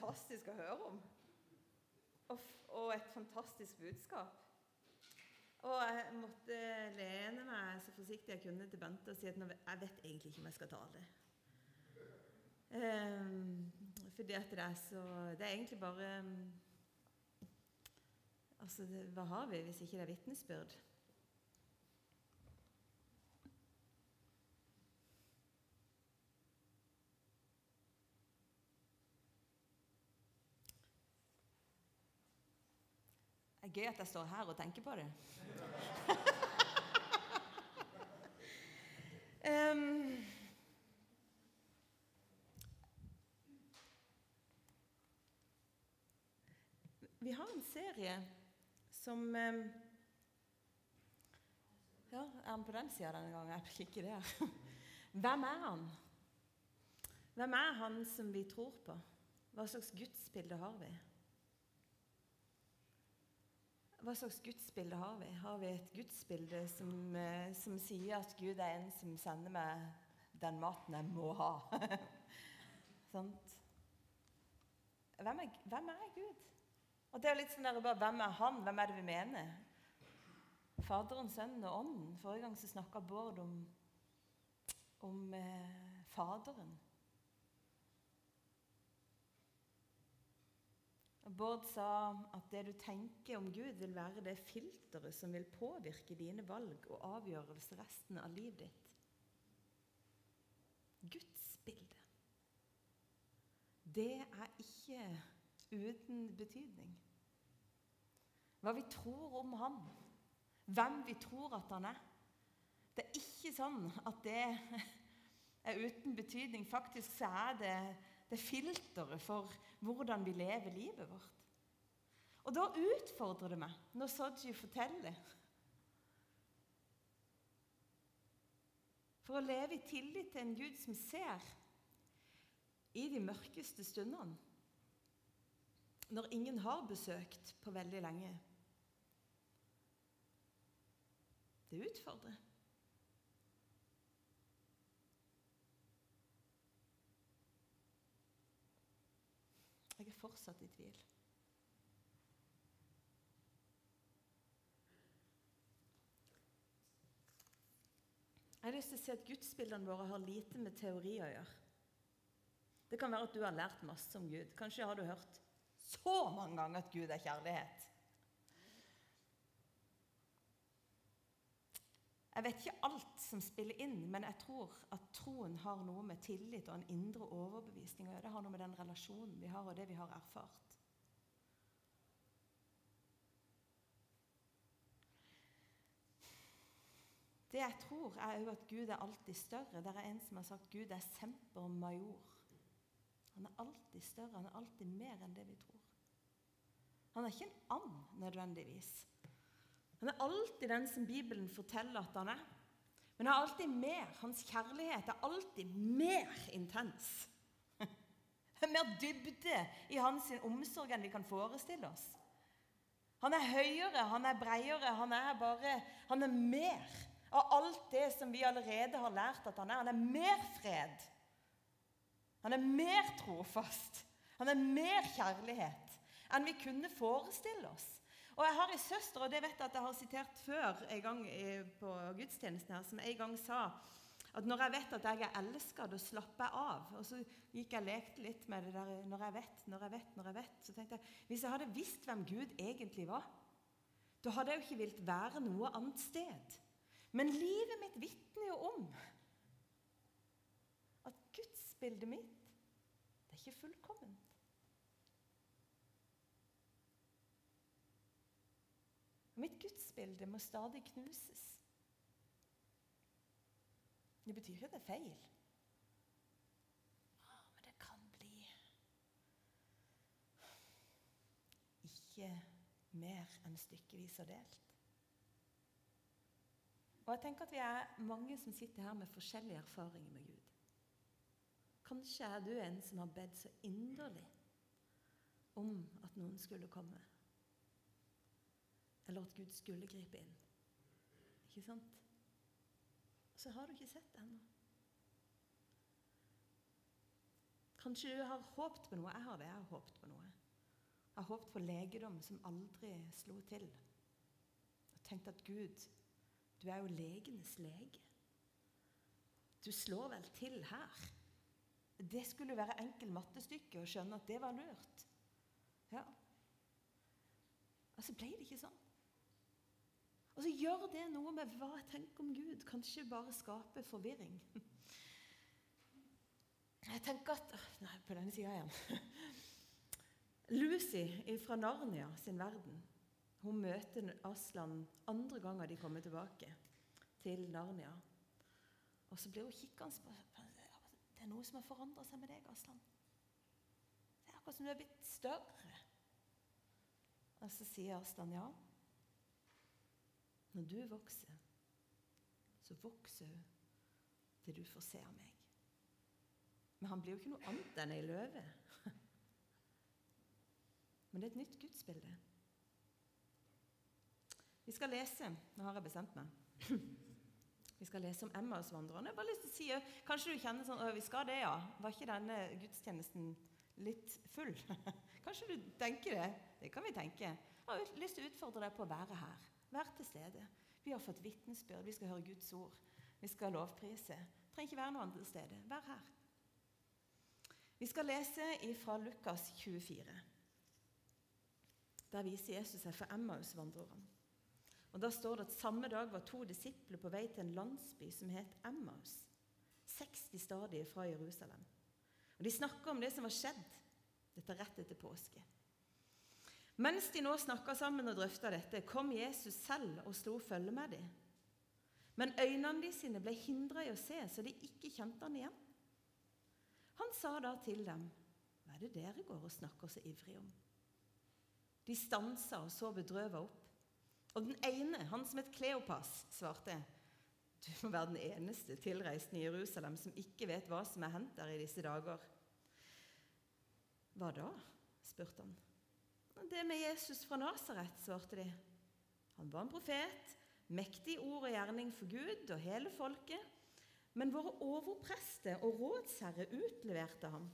fantastisk å høre om. Og, og et fantastisk budskap. Og jeg måtte lene meg så forsiktig jeg kunne til Bente og si at jeg vet egentlig ikke om jeg skal tale. Um, fordi at det er så Det er egentlig bare um, Altså, hva har vi hvis ikke det er vitnesbyrd? Er gøy at jeg står her og tenker på det. um, vi har en serie som um, Ja, er han på den sida denne gangen? Jeg blir ikke der. Hvem er han? Hvem er han som vi tror på? Hva slags gudsbilde har vi? Hva slags gudsbilde har vi? Har vi et gudsbilde som, eh, som, sier at Gud er en som sender meg den maten jeg må ha? hvem, er, hvem, er, Gud? Og det er litt sånn der, bare, Hvem er Han? Hvem er det vi mener? Faderen, Sønnen og Ånden. Forrige gang så snakka Bård om, om eh, Faderen. Bård sa at det du tenker om Gud, vil være det filteret som vil påvirke dine valg og avgjørelser resten av livet ditt. Gudsbildet. Det er ikke uten betydning. Hva vi tror om Han, hvem vi tror at Han er. Det er ikke sånn at det er uten betydning. Faktisk så er det det filteret for hvordan vi lever livet vårt. Og da utfordrer det meg når Soji forteller. For å leve i tillit til en Gud som ser i de mørkeste stundene, når ingen har besøkt på veldig lenge. Det utfordrer. Jeg er fortsatt i tvil. Jeg har lyst til å si at Gudsbildene våre har lite med teori å gjøre. Det kan være at du har lært masse om Gud. Kanskje har du hørt så mange ganger at Gud er kjærlighet. Jeg vet ikke alt som spiller inn, men jeg tror at troen har noe med tillit og en indre overbevisning å gjøre. Det har noe med den relasjonen vi har, og det vi har erfart. Det jeg tror, er jo at Gud er alltid større. Det er en som har sagt Gud er semper major. Han er alltid større, han er alltid mer enn det vi tror. Han er ikke en and nødvendigvis. Han er alltid den som Bibelen forteller at han er. Men han er alltid mer. Hans kjærlighet er alltid mer intens. Det er mer dybde i hans omsorg enn vi kan forestille oss. Han er høyere, han er bredere, han er bare Han er mer av alt det som vi allerede har lært at han er. Han er mer fred. Han er mer trofast. Han er mer kjærlighet enn vi kunne forestille oss. Og jeg har en søster, og det vet jeg at jeg har sitert før en gang på gudstjenesten her, som en gang sa at når jeg vet at jeg er elska, da slapper jeg av. Og så gikk jeg og lekte litt med det der når jeg vet, når jeg vet, når jeg vet. Så tenkte jeg hvis jeg hadde visst hvem Gud egentlig var, da hadde jeg jo ikke villet være noe annet sted. Men livet mitt vitner jo om at gudsbildet mitt det er ikke fullkomment. Mitt gudsbilde må stadig knuses. Det betyr ikke at det er feil. Men det kan bli ikke mer enn stykkevis og delt. Og jeg tenker at Vi er mange som sitter her med forskjellige erfaringer med Gud. Kanskje er du en som har bedt så inderlig om at noen skulle komme eller at Gud skulle gripe inn. Ikke sant? Så har du ikke sett det ennå. Kanskje du har håpt på noe. Jeg har det. Jeg har håpt på noe. Jeg har håpt på legedom som aldri slo til. Og tenkt at Gud, du er jo legenes lege. Du slår vel til her. Det skulle være enkel mattestykke å skjønne at det var lurt. Ja. Og så ble det ikke sånn. Og så gjør det noe med hva jeg tenker om Gud. Kanskje bare skape forvirring. Jeg tenker at Nei, på denne sida igjen. Lucy fra Narnia sin verden hun møter Aslan andre ganger de kommer tilbake til Narnia. Og så blir hun kikkende på Det er noe som har forandra seg med deg, Aslan. Det er akkurat som du er blitt større. Og så sier Aslan ja. Når du vokser, så vokser hun til du får se av meg. Men han blir jo ikke noe annet enn ei løve. Men det er et nytt gudsbilde. Vi skal lese Nå har jeg bestemt meg. Vi skal lese om Emmausvandrerne. Bare lyst til å si, Kanskje du kjenner sånn Vi skal det, ja. Var ikke denne gudstjenesten litt full? Kanskje du tenker det? Det kan vi tenke. Jeg har lyst til å utfordre deg på å være her. Vær til stede. Vi har fått vitnesbyrd. Vi skal høre Guds ord. Vi skal lovprise. Det trenger ikke være noe annet sted. Vær her. Vi skal lese fra Lukas 24. Der viser Jesus seg for Emmaus-vandrerne. Og Da står det at samme dag var to disipler på vei til en landsby som het Emmaus, 60 stadier fra Jerusalem. Og De snakker om det som var skjedd. Dette rett etter påske. Mens de nå snakka sammen og drøfta dette, kom Jesus selv og sto følge med dem. Men øynene de sine ble hindra i å se, så de ikke kjente han igjen. Han sa da til dem, 'Hva er det dere går og snakker så ivrig om?' De stansa og så bedrøva opp. Og den ene, han som het Kleopas, svarte, 'Du må være den eneste tilreisende i Jerusalem som ikke vet hva som er hendt der i disse dager.' 'Hva da?' spurte han. 'Det med Jesus fra Nasaret', svarte de. 'Han var en profet, mektig ord og gjerning for Gud og hele folket.' Men våre overprester og rådsherre utleverte ham,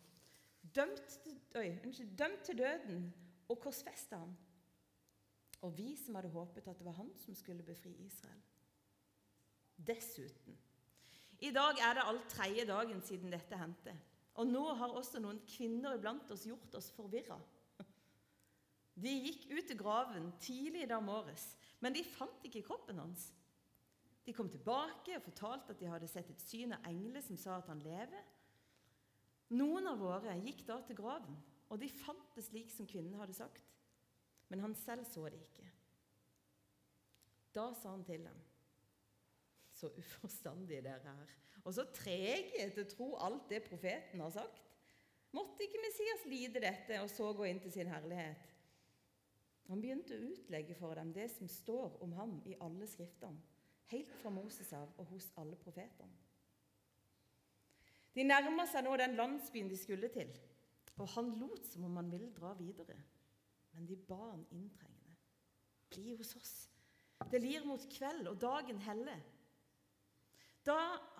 dømt, øy, unnskyld, dømt til døden og korsfesta ham. Og vi som hadde håpet at det var han som skulle befri Israel. Dessuten I dag er det alt tredje dagen siden dette hendte. Og nå har også noen kvinner iblant oss gjort oss forvirra. De gikk ut til graven tidlig i dag morges, men de fant ikke kroppen hans. De kom tilbake og fortalte at de hadde sett et syn av engler som sa at han lever. Noen av våre gikk da til graven, og de fant det slik som kvinnen hadde sagt. Men han selv så det ikke. Da sa han til dem, så uforstandige dere er, og så trege til å tro alt det profeten har sagt. Måtte ikke Messias lide dette og så gå inn til sin herlighet? Han begynte å utlegge for dem det som står om ham i alle skriftene helt fra Moses av og hos alle profetene. De nærma seg nå den landsbyen de skulle til, og han lot som om han ville dra videre. Men de ba han inntrengende. Bli hos oss. Det lir mot kveld, og dagen heller. Da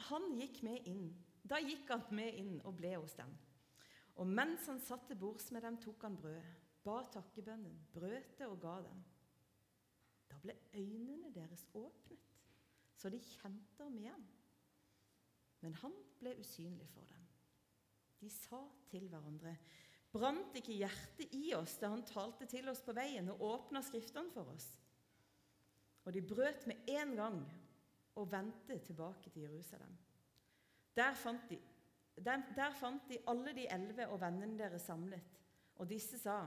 han gikk med inn, da gikk han med inn og ble hos dem. Og mens han satt til bords med dem, tok han brødet, ba takkebønnen, brøt det og ga dem. Da ble øynene deres åpnet så de kjente ham igjen. Men han ble usynlig for dem. De sa til hverandre, brant ikke hjertet i oss da han talte til oss på veien og åpna Skriftene for oss? Og de brøt med en gang og vendte tilbake til Jerusalem. Der fant de, der, der fant de alle de elleve og vennene deres samlet, og disse sa,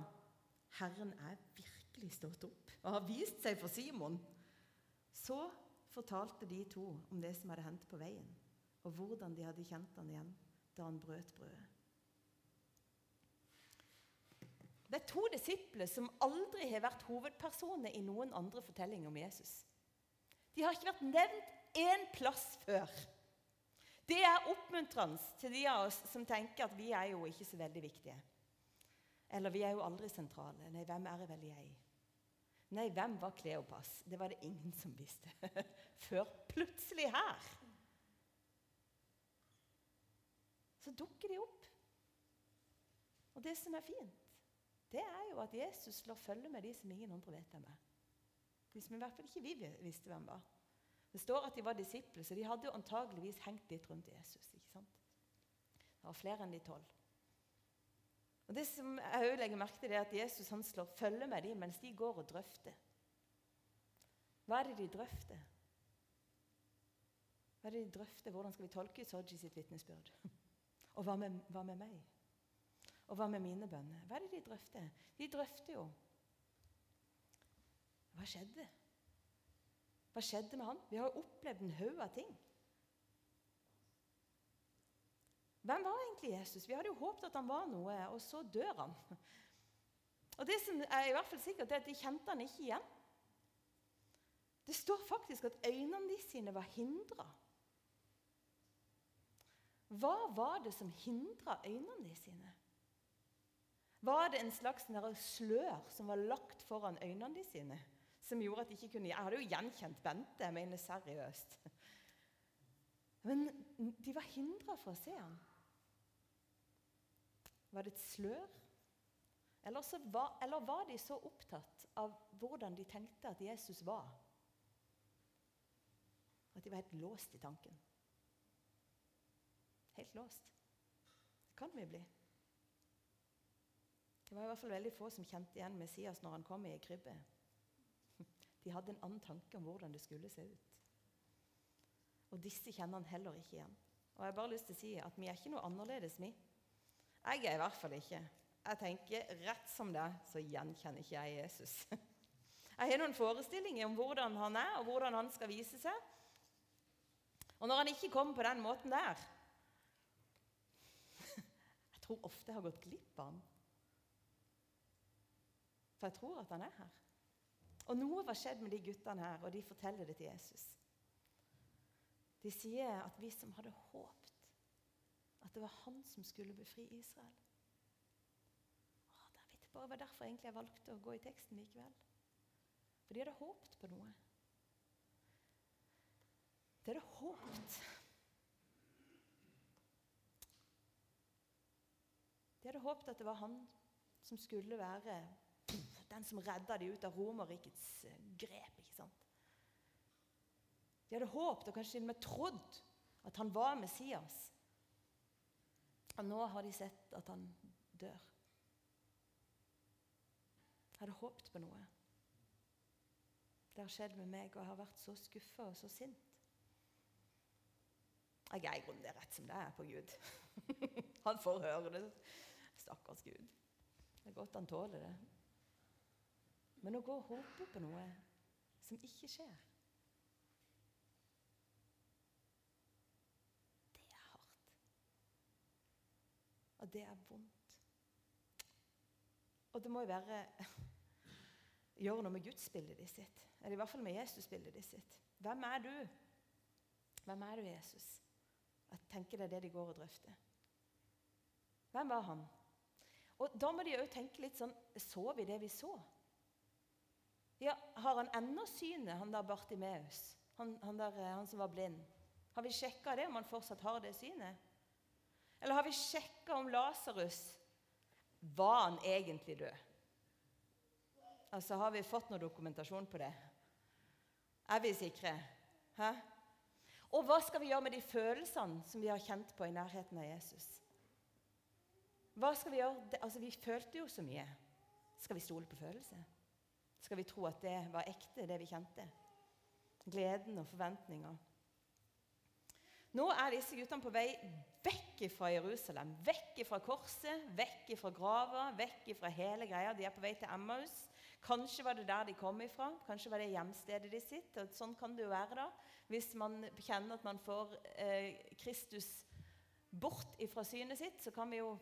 Herren er virkelig stått opp og har vist seg for Simon. Så fortalte de to om det som hadde hendt på veien, og hvordan de hadde kjent han igjen da han brøt brødet. Det er to disipler som aldri har vært hovedpersoner i noen andre fortellinger om Jesus. De har ikke vært nevnt én plass før. Det er oppmuntrende til de av oss som tenker at vi er jo ikke så veldig viktige. Eller vi er jo aldri sentrale. Nei, hvem er vel jeg? Nei, hvem var Kleopas? Det var det ingen som visste. Før plutselig her så dukker de opp. Og det som er fint, det er jo at Jesus slår følge med de som ingen andre vet hvem er. De som i hvert fall ikke vi visste hvem var. Det står at de var disipler, så de hadde jo antageligvis hengt litt rundt Jesus. ikke sant? Det var flere enn de tolv. Og Det som jeg legger merke til, er at Jesus han slår følge med dem mens de går og drøfter. Hva er det de drøfter? Hva er det de drøfter? Hvordan skal vi tolke Soji sitt vitnesbyrd? Og hva med, hva med meg? Og hva med mine bønner? Hva er det de drøfter? De drøfter jo Hva skjedde? Hva skjedde med han? Vi har jo opplevd en haug av ting. Hvem var egentlig Jesus? Vi hadde jo håpet at han var noe, og så dør han. Og Det som er i hvert fall sikkert, er at de kjente han ikke igjen. Det står faktisk at øynene de sine var hindra. Hva var det som hindra øynene de sine? Var det en slags slør som var lagt foran øynene de sine? Som gjorde at de ikke kunne Jeg hadde jo gjenkjent Bente. Jeg mener seriøst. Men de var hindra for å se ham. Var det et slør? Eller var, eller var de så opptatt av hvordan de tenkte at Jesus var, at de var helt låst i tanken? Helt låst. Det kan vi bli. Det var i hvert fall veldig få som kjente igjen Messias når han kom i ei. De hadde en annen tanke om hvordan det skulle se ut. Og disse kjenner han heller ikke igjen. Og jeg har bare lyst til å si at vi er ikke noe annerledes, vi. Jeg er i hvert fall ikke. Jeg tenker rett som det så gjenkjenner ikke jeg Jesus. Jeg har noen forestillinger om hvordan han er, og hvordan han skal vise seg. Og når han ikke kommer på den måten der Jeg tror ofte jeg har gått glipp av ham. For jeg tror at han er her. Og noe var skjedd med de guttene her, og de forteller det til Jesus. De sier at vi som hadde håpet at det var han som skulle befri Israel. Åh, det bare var derfor egentlig jeg valgte å gå i teksten likevel. For de hadde håpet på noe. De hadde håpet. De hadde håpet at det var han som skulle være den som redda de ut av Romerrikets eh, grep. ikke sant? De hadde håpet og kanskje med trodd at han var Messias. Og nå har de sett at han dør. Jeg hadde håpet på noe. Det har skjedd med meg, og jeg har vært så skuffa og så sint. Jeg er i grunnen det rett som det er på Gud. Han får høre det. Stakkars Gud. Det er godt han tåler det. Men å gå og håpe på noe som ikke skjer Det er hardt. Og det er vondt. Og det må jo være gjøre noe med gudsbildet ditt sitt. Eller i hvert fall med Jesusbildet ditt sitt. Hvem er du? Hvem er du, Jesus? Jeg tenker det er det de går og drøfter. Hvem var han? Og Da må de òg tenke litt sånn Så vi det vi så? Ja, Har han ennå synet, han der Bartimeus? Han, han, der, eh, han som var blind? Har vi sjekka det, om han fortsatt har det synet? Eller har vi sjekka om Lasarus var han egentlig død? Altså, Har vi fått noe dokumentasjon på det? Er vi sikre? Hæ? Og hva skal vi gjøre med de følelsene som vi har kjent på i nærheten av Jesus? Hva skal Vi gjøre? Altså, vi følte jo så mye. Skal vi stole på følelser? skal vi tro at det var ekte, det vi kjente. Gleden og forventninga. Nå er disse guttene på vei vekk fra Jerusalem. Vekk fra korset, vekk fra grava, vekk fra hele greia. De er på vei til Emmaus. Kanskje var det der de kom ifra. Kanskje var det hjemstedet de sitt. Og sånn kan det jo være da. Hvis man kjenner at man får eh, Kristus bort fra synet sitt, så kan vi jo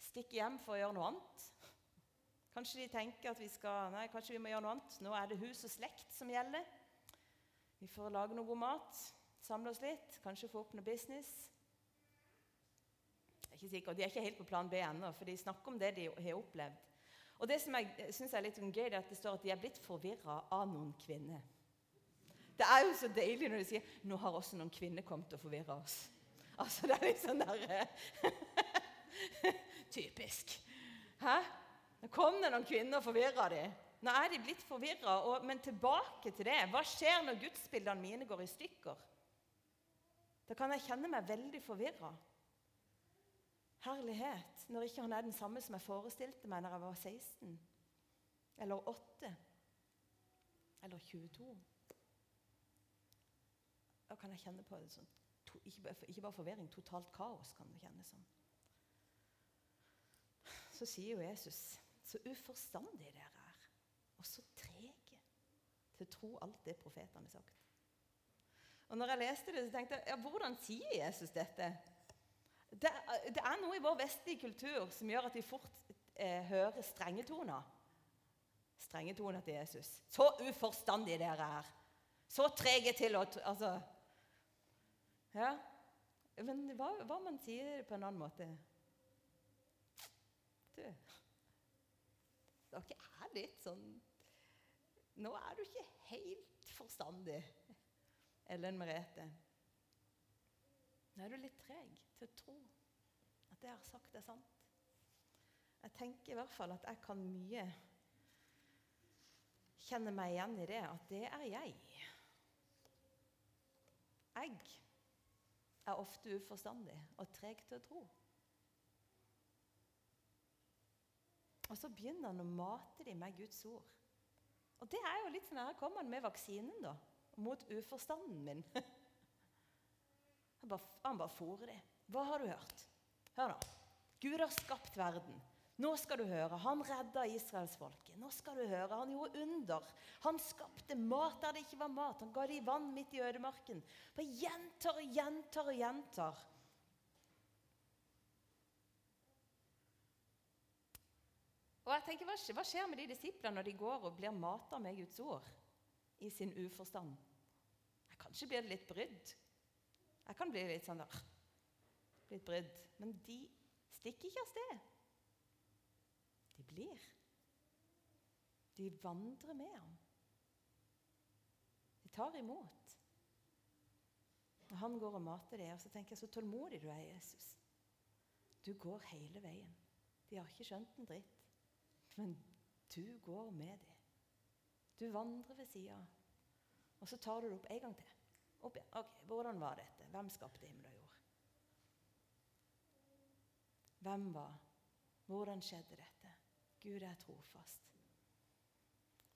stikke hjem for å gjøre noe annet. Kanskje de tenker at vi skal, nei, kanskje vi må gjøre noe annet. Nå er det hus og slekt som gjelder. Vi får lage noe god mat, samle oss litt, kanskje få opp noe business. Jeg er ikke sikker, De er ikke helt på plan B ennå, for de snakker om det de har opplevd. Og Det som jeg synes er litt gøy, gøy, er at det står at de er blitt forvirra av noen kvinner. Det er jo så deilig når de sier 'Nå har også noen kvinner kommet og forvirra oss'. Altså, Det er litt sånn der, typisk. Hæ? Nå kom det noen kvinner og forvirra dem. Nå er de blitt forvirra. Men tilbake til det. Hva skjer når gudsbildene mine går i stykker? Da kan jeg kjenne meg veldig forvirra. Herlighet, når ikke han er den samme som jeg forestilte meg når jeg var 16 eller 8 eller 22. Da kan jeg kjenne på det sånn ikke, ikke bare forvirring, totalt kaos kan det kjennes som. Så sier jo Jesus så uforstandige dere er, og så trege til å tro alt det profetene har sagt. Og når jeg leste det, så tenkte jeg ja, hvordan sier Jesus dette? Det, det er noe i vår vestlige kultur som gjør at vi fort eh, hører strenge toner. Strenge toner til Jesus. Så uforstandige dere er. Så trege til å Altså Ja. Men hva, hva man sier på en annen måte? Du Dere er litt sånn Nå er du ikke helt forstandig. Ellen Merete. Nå er du litt treg til å tro at det jeg har sagt, er sant. Jeg tenker i hvert fall at jeg kan mye kjenne meg igjen i det, at det er jeg. Jeg er ofte uforstandig og treg til å tro. Og så begynner han å mate dem med Guds ord. Og det er jo litt sånn Her kommer han med vaksinen, da mot uforstanden min. Han bare, han bare fôrer dem. Hva har du hørt? Hør nå. Gud har skapt verden. Nå skal du høre. Han redda israelsfolket. Nå skal du høre. Han gjorde under. Han skapte mat der det ikke var mat. Han ga dem vann midt i ødemarken. Bare gjentar og gjentar og gjentar. Og jeg tenker, Hva skjer med de disiplene når de går og blir mata med Guds ord i sin uforstand? Jeg Kanskje blir det litt brydd. Jeg kan bli litt sånn der, litt brydd. Men de stikker ikke av sted. De blir. De vandrer med ham. De tar imot. Og han går og mater dem, så tenker jeg så tålmodig du er, Jesus. Du går hele veien. De har ikke skjønt en dritt. Men du går med dem. Du vandrer ved sida. Og så tar du det opp en gang til. Opp. Ok, Hvordan var dette? Hvem skapte himmel og jord? Hvem var? Hvordan skjedde dette? Gud er trofast.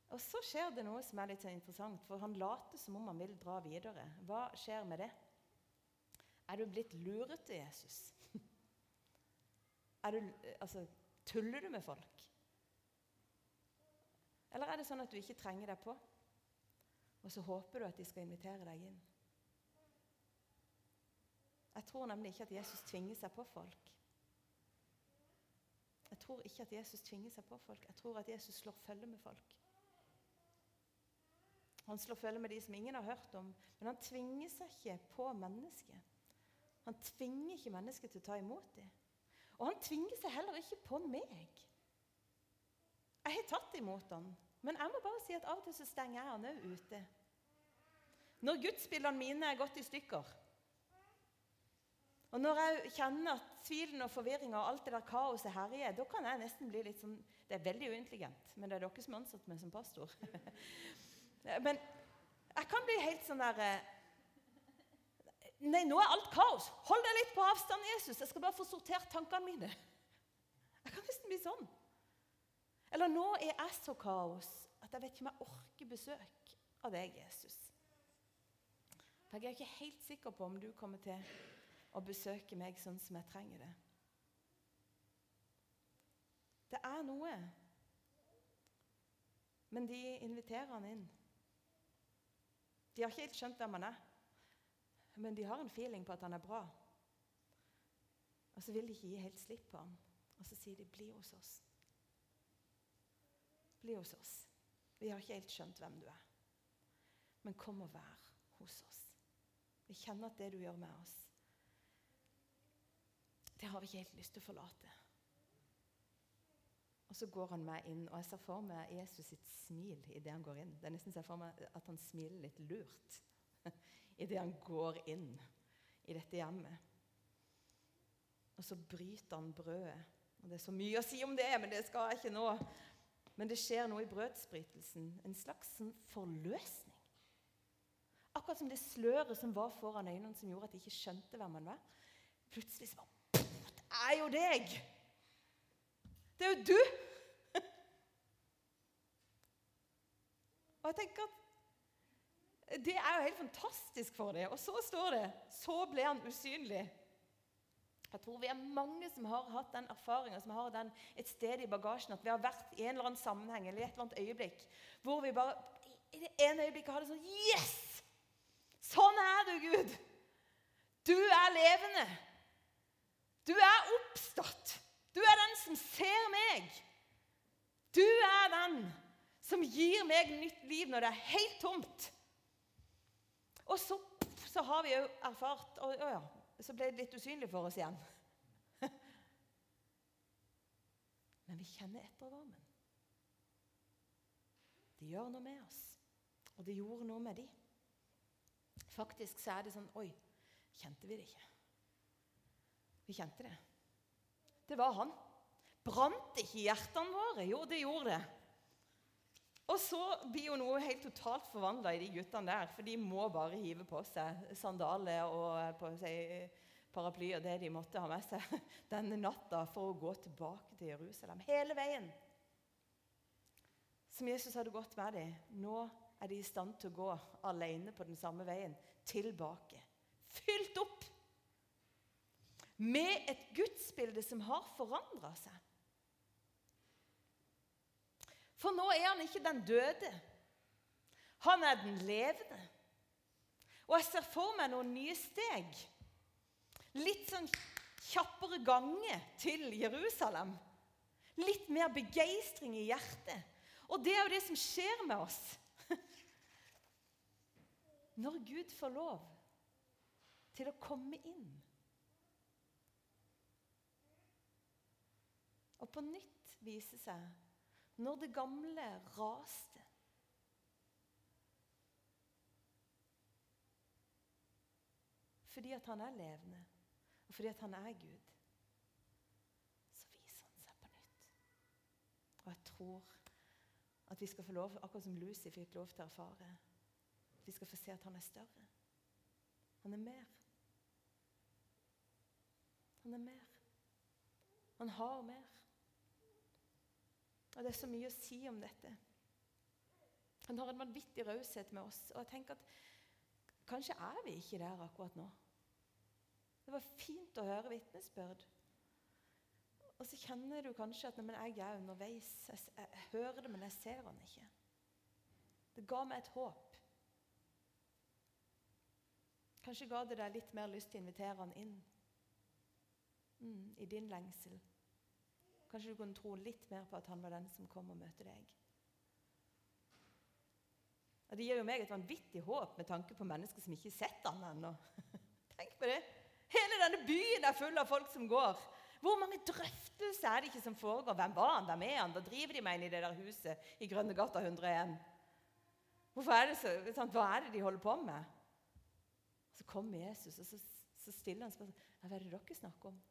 Og Så skjer det noe som er litt interessant, for han later som om han vil dra videre. Hva skjer med det? Er du blitt lurete, Jesus? Er du, altså, tuller du med folk? Eller er det sånn at du ikke trenger deg på, og så håper du at de skal invitere deg inn? Jeg tror nemlig ikke at Jesus tvinger seg på folk. Jeg tror ikke at Jesus tvinger seg på folk. Jeg tror at Jesus slår følge med folk. Han slår følge med de som ingen har hørt om, men han tvinger seg ikke på mennesket. Han tvinger ikke mennesket til å ta imot dem. Og han tvinger seg heller ikke på meg. Jeg har tatt imot ham, men jeg må bare si at av og til så stenger jeg han òg ute. Når gudsbildene mine er gått i stykker, og Når jeg kjenner at tvilen og forvirringa og alt det der kaoset herjer, da kan jeg nesten bli litt sånn Det er veldig uintelligent, men det er dere som har ansatt meg som pastor. men jeg kan bli helt sånn der eh, Nei, nå er alt kaos. Hold deg litt på avstand, Jesus. Jeg skal bare få sortert tankene mine. Jeg kan nesten bli sånn. Eller nå er jeg så kaos at jeg vet ikke om jeg orker besøk av deg, Jesus. For jeg er ikke helt sikker på om du kommer til å besøke meg sånn som jeg trenger det. Det er noe. Men de inviterer han inn. De har ikke helt skjønt hvem han er, men de har en feeling på at han er bra. Og så vil de ikke gi helt slipp på ham. Og så sier de, 'Bli hos oss'. Bli hos oss. Vi har ikke helt skjønt hvem du er, men kom og vær hos oss. Vi kjenner at det du gjør med oss, det har vi ikke helt lyst til å forlate. Og så går han meg inn, og jeg ser for meg Jesus sitt smil idet han går inn. Det er nesten ser for meg at han smiler litt lurt idet han går inn i dette hjemmet. Og så bryter han brødet Og Det er så mye å si om det, men det skal jeg ikke nå. Men det skjer noe i brødsbrytelsen. En slags sånn forløsning. Akkurat som det sløret som var foran øynene, som gjorde at de ikke skjønte hvem han var. Plutselig så Det er jo deg! Det er jo du! Og jeg tenker at Det er jo helt fantastisk for dem. Og så står det Så ble han usynlig. Jeg tror vi er mange som har hatt den erfaringa, som har den et sted i bagasjen, at vi har vært i en eller annen sammenheng eller i et eller annet øyeblikk hvor vi bare i det ene øyeblikket har det sånn Yes! Sånn er du, Gud! Du er levende. Du er oppstått. Du er den som ser meg. Du er den som gir meg nytt liv når det er helt tomt. Og så, så har vi jo erfart og, og ja, Så ble det litt usynlig for oss igjen. Men vi kjenner ettervarmen. Det gjør noe med oss. Og det gjorde noe med de. Faktisk så er det sånn Oi, kjente vi det ikke? Vi kjente det. Det var han. Brant ikke hjertene våre? Jo, det gjorde det. Og så blir jo noe helt totalt forvandla i de guttene der. For de må bare hive på seg sandaler og på seg paraply og det de måtte ha med seg denne natta for å gå tilbake til Jerusalem. Hele veien. Som Jesus hadde gått med dem. Nå er de i stand til å gå alene på den samme veien tilbake. Fylt opp med et gudsbilde som har forandra seg. For nå er han ikke den døde. Han er den levende. Og jeg ser for meg noen nye steg. Litt sånn kjappere gange til Jerusalem. Litt mer begeistring i hjertet. Og det er jo det som skjer med oss. Når Gud får lov til å komme inn. Og på nytt vise seg når det gamle raste. Fordi at han er levende, og fordi at han er Gud, så viser han seg på nytt. Og jeg tror at vi skal få lov, akkurat som Lucy fikk lov til å erfare, at vi skal få se at han er større. Han er mer. Han er mer. Han har mer. Og Det er så mye å si om dette. Han har en vanvittig raushet med oss. Og jeg tenker at kanskje er vi ikke der akkurat nå. Det var fint å høre vitnesbyrd. Og så kjenner du kanskje at men jeg er underveis. Jeg, jeg, jeg hører det, men jeg ser han ikke. Det ga meg et håp. Kanskje ga det deg litt mer lyst til å invitere han inn mm, i din lengsel. Kanskje du kunne tro litt mer på at han var den som kom og møtte deg. Og Det gir jo meg et vanvittig håp med tanke på mennesker som ikke har sett han ennå. Tenk på det. Hele denne byen er full av folk som går. Hvor mange drøftelser er det ikke som foregår? Hvem var han? Hvem er han? Da driver de meg inn i det der huset i Grønnegata 101. Hvorfor er det så, sant? Hva er det de holder på med? Så kommer Jesus, og så, så stiller han spørsmål. Hva er det dere snakker om?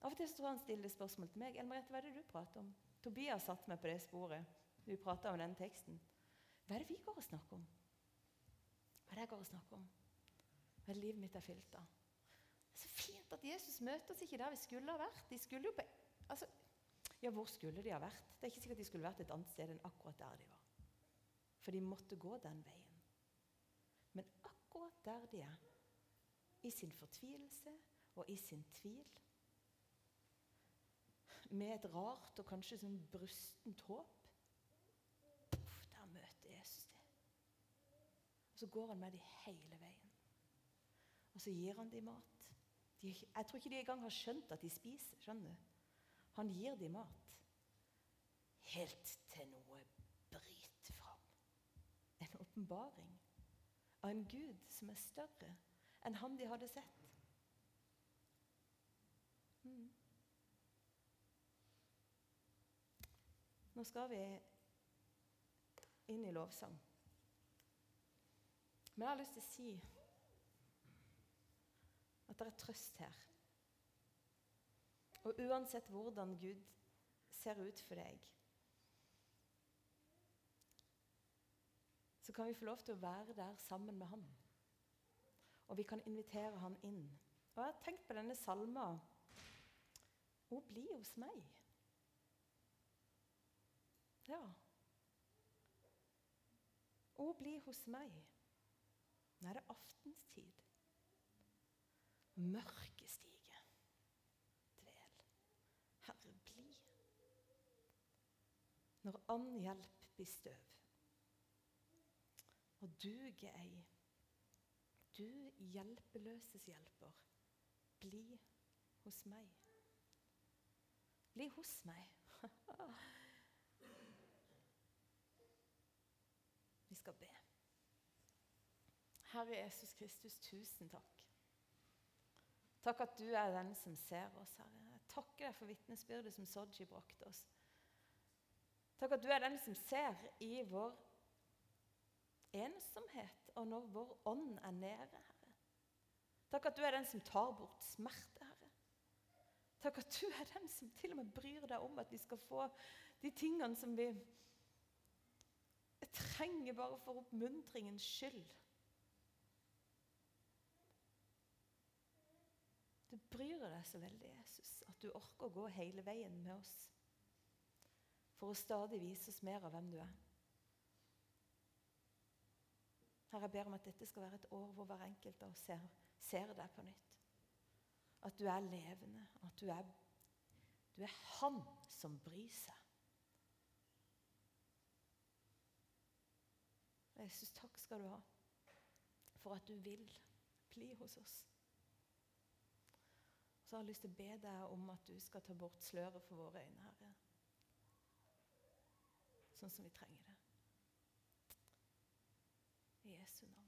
Av og til tror han stiller spørsmål til meg. Elmerette, hva er det du prater om? Tobias satte meg på det sporet. Vi prata om den teksten. Hva er det vi går og snakker om? Hva er det jeg går og snakker om? Hva er det livet mitt er fylt av? Så fint at Jesus møter oss ikke der vi skulle ha vært. De skulle jo på, altså, ja, Hvor skulle de ha vært? Det er ikke sikkert de skulle vært et annet sted enn akkurat der de var. For de måtte gå den veien. Men akkurat der de er, i sin fortvilelse og i sin tvil med et rart og kanskje sånn brustent håp. Puff, der møter Jesus det. Og Så går han med dem hele veien. Og så gir han dem mat. De, jeg tror ikke de engang har skjønt at de spiser. skjønner du? Han gir dem mat. Helt til noe bryter fram. En åpenbaring av en Gud som er større enn han de hadde sett. Mm. Nå skal vi inn i lovsang. Men jeg har lyst til å si at det er trøst her. Og uansett hvordan Gud ser ut for deg, så kan vi få lov til å være der sammen med ham. Og vi kan invitere ham inn. Og Jeg har tenkt på denne salma Å bli hos meg. Ja. Å bli hos meg. Nå er det aftenstid. Mørket stiger. Dvel. Herre, bli. Når annen hjelp blir støv. Og duge ei. Du hjelpeløses hjelper. Bli hos meg. Bli hos meg. skal be. Herre Jesus Kristus, tusen takk. Takk at du er den som ser oss, Herre. Jeg takker deg for vitnesbyrdet som Soji brakte oss. Takk at du er den som ser i vår ensomhet og når vår ånd er nede, Herre. Takk at du er den som tar bort smerte, Herre. Takk at du er den som til og med bryr deg om at vi skal få de tingene som vi trenger bare for oppmuntringens skyld. Du bryr deg så veldig, Jesus, at du orker å gå hele veien med oss for å stadig vise oss mer av hvem du er. Herre, jeg ber om at dette skal være et år hvor hver enkelt av oss ser, ser deg på nytt. At du er levende, at du er, du er Han som bryr seg. Jesus, takk skal du ha for at du vil bli hos oss. Så har jeg lyst til å be deg om at du skal ta bort sløret for våre øyne, Herre. Sånn som vi trenger det. I Jesu navn.